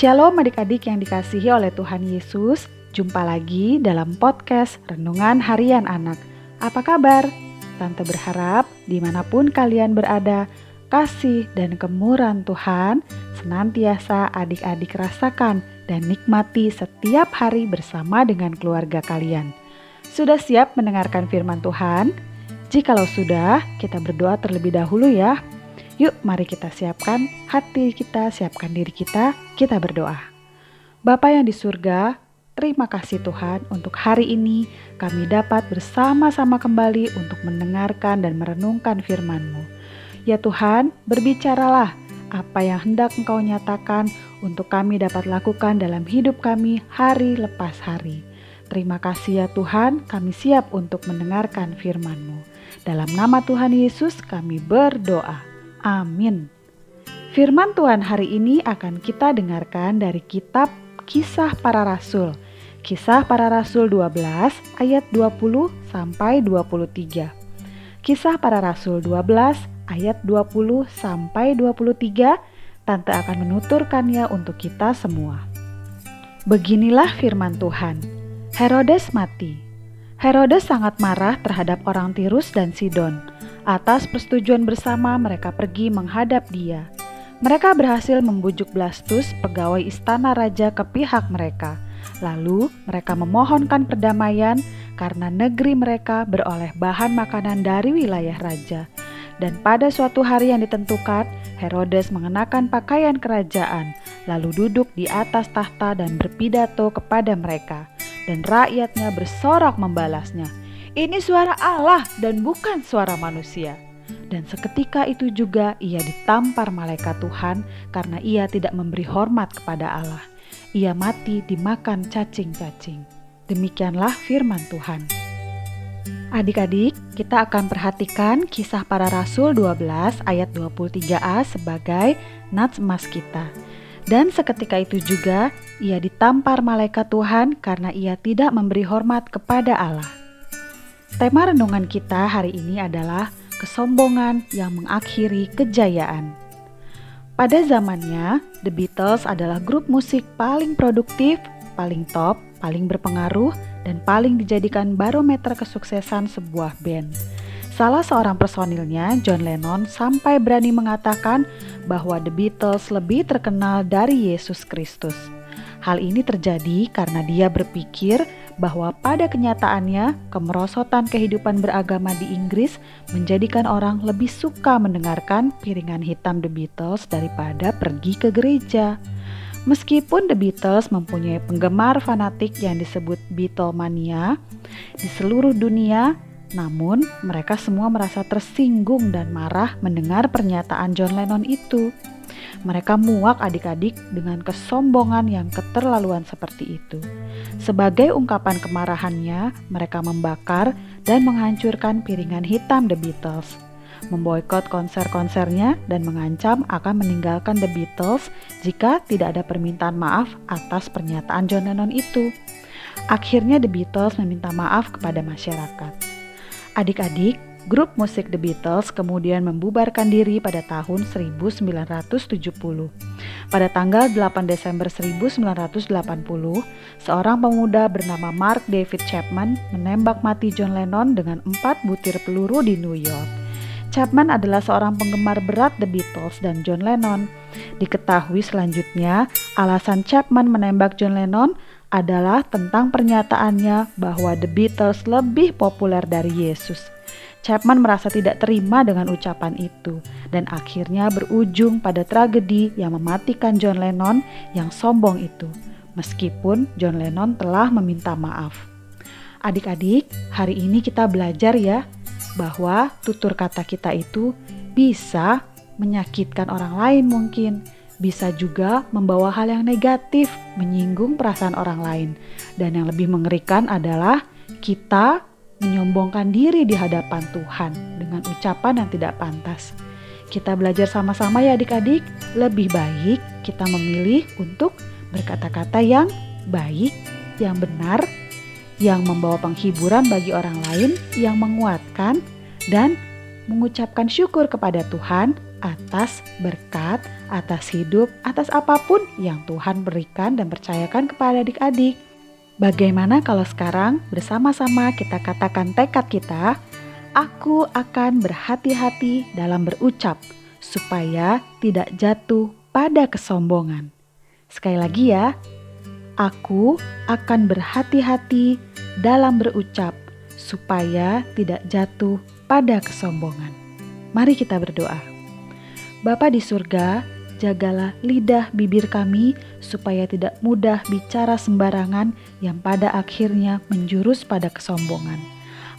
Shalom adik-adik yang dikasihi oleh Tuhan Yesus. Jumpa lagi dalam podcast Renungan Harian Anak. Apa kabar? Tante berharap di mana pun kalian berada, kasih dan kemurahan Tuhan senantiasa adik-adik rasakan dan nikmati setiap hari bersama dengan keluarga kalian. Sudah siap mendengarkan firman Tuhan? Jikalau sudah, kita berdoa terlebih dahulu ya. Yuk mari kita siapkan hati kita, siapkan diri kita, kita berdoa. Bapa yang di surga, terima kasih Tuhan untuk hari ini kami dapat bersama-sama kembali untuk mendengarkan dan merenungkan firman-Mu. Ya Tuhan, berbicaralah apa yang hendak Engkau nyatakan untuk kami dapat lakukan dalam hidup kami hari lepas hari. Terima kasih ya Tuhan, kami siap untuk mendengarkan firman-Mu. Dalam nama Tuhan Yesus kami berdoa. Amin. Firman Tuhan hari ini akan kita dengarkan dari kitab Kisah Para Rasul. Kisah Para Rasul 12 ayat 20 sampai 23. Kisah Para Rasul 12 ayat 20 sampai 23 Tante akan menuturkannya untuk kita semua. Beginilah firman Tuhan. Herodes mati. Herodes sangat marah terhadap orang Tirus dan Sidon Atas persetujuan bersama, mereka pergi menghadap dia. Mereka berhasil membujuk Blastus, pegawai istana raja, ke pihak mereka. Lalu mereka memohonkan perdamaian karena negeri mereka beroleh bahan makanan dari wilayah raja. Dan pada suatu hari yang ditentukan, Herodes mengenakan pakaian kerajaan, lalu duduk di atas tahta dan berpidato kepada mereka. Dan rakyatnya bersorak membalasnya, ini suara Allah dan bukan suara manusia. Dan seketika itu juga ia ditampar malaikat Tuhan karena ia tidak memberi hormat kepada Allah. Ia mati dimakan cacing-cacing. Demikianlah firman Tuhan. Adik-adik, kita akan perhatikan kisah para rasul 12 ayat 23a sebagai nats emas kita. Dan seketika itu juga ia ditampar malaikat Tuhan karena ia tidak memberi hormat kepada Allah. Tema renungan kita hari ini adalah kesombongan yang mengakhiri kejayaan. Pada zamannya, The Beatles adalah grup musik paling produktif, paling top, paling berpengaruh, dan paling dijadikan barometer kesuksesan sebuah band. Salah seorang personilnya, John Lennon, sampai berani mengatakan bahwa The Beatles lebih terkenal dari Yesus Kristus. Hal ini terjadi karena dia berpikir bahwa pada kenyataannya kemerosotan kehidupan beragama di Inggris menjadikan orang lebih suka mendengarkan piringan hitam The Beatles daripada pergi ke gereja. Meskipun The Beatles mempunyai penggemar fanatik yang disebut Beatlemania di seluruh dunia, namun mereka semua merasa tersinggung dan marah mendengar pernyataan John Lennon itu. Mereka muak adik-adik dengan kesombongan yang keterlaluan seperti itu. Sebagai ungkapan kemarahannya, mereka membakar dan menghancurkan piringan hitam The Beatles, memboikot konser-konsernya dan mengancam akan meninggalkan The Beatles jika tidak ada permintaan maaf atas pernyataan John Lennon itu. Akhirnya The Beatles meminta maaf kepada masyarakat. Adik-adik, Grup musik The Beatles kemudian membubarkan diri pada tahun 1970. Pada tanggal 8 Desember 1980, seorang pemuda bernama Mark David Chapman menembak mati John Lennon dengan empat butir peluru di New York. Chapman adalah seorang penggemar berat The Beatles dan John Lennon. Diketahui selanjutnya, alasan Chapman menembak John Lennon adalah tentang pernyataannya bahwa The Beatles lebih populer dari Yesus. Chapman merasa tidak terima dengan ucapan itu dan akhirnya berujung pada tragedi yang mematikan John Lennon yang sombong itu. Meskipun John Lennon telah meminta maaf. Adik-adik, hari ini kita belajar ya bahwa tutur kata kita itu bisa menyakitkan orang lain mungkin, bisa juga membawa hal yang negatif, menyinggung perasaan orang lain. Dan yang lebih mengerikan adalah kita menyombongkan diri di hadapan Tuhan dengan ucapan yang tidak pantas. Kita belajar sama-sama ya adik-adik, lebih baik kita memilih untuk berkata-kata yang baik, yang benar, yang membawa penghiburan bagi orang lain, yang menguatkan, dan mengucapkan syukur kepada Tuhan atas berkat, atas hidup, atas apa pun yang Tuhan berikan dan percayakan kepada adik-adik. Bagaimana kalau sekarang bersama-sama kita katakan tekad kita, aku akan berhati-hati dalam berucap supaya tidak jatuh pada kesombongan. Sekali lagi ya, aku akan berhati-hati dalam berucap supaya tidak jatuh pada kesombongan. Mari kita berdoa. Bapa di surga, jagalah lidah bibir kami supaya tidak mudah bicara sembarangan yang pada akhirnya menjurus pada kesombongan.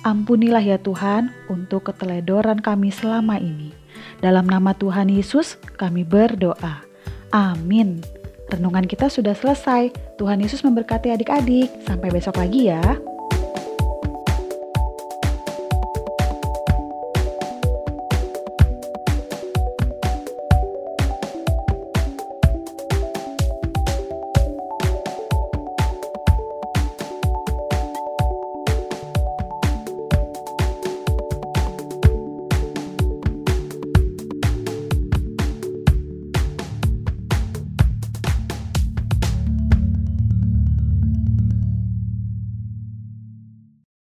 Ampunilah ya Tuhan untuk keteledoran kami selama ini. Dalam nama Tuhan Yesus kami berdoa. Amin. Renungan kita sudah selesai. Tuhan Yesus memberkati adik-adik. Sampai besok lagi ya.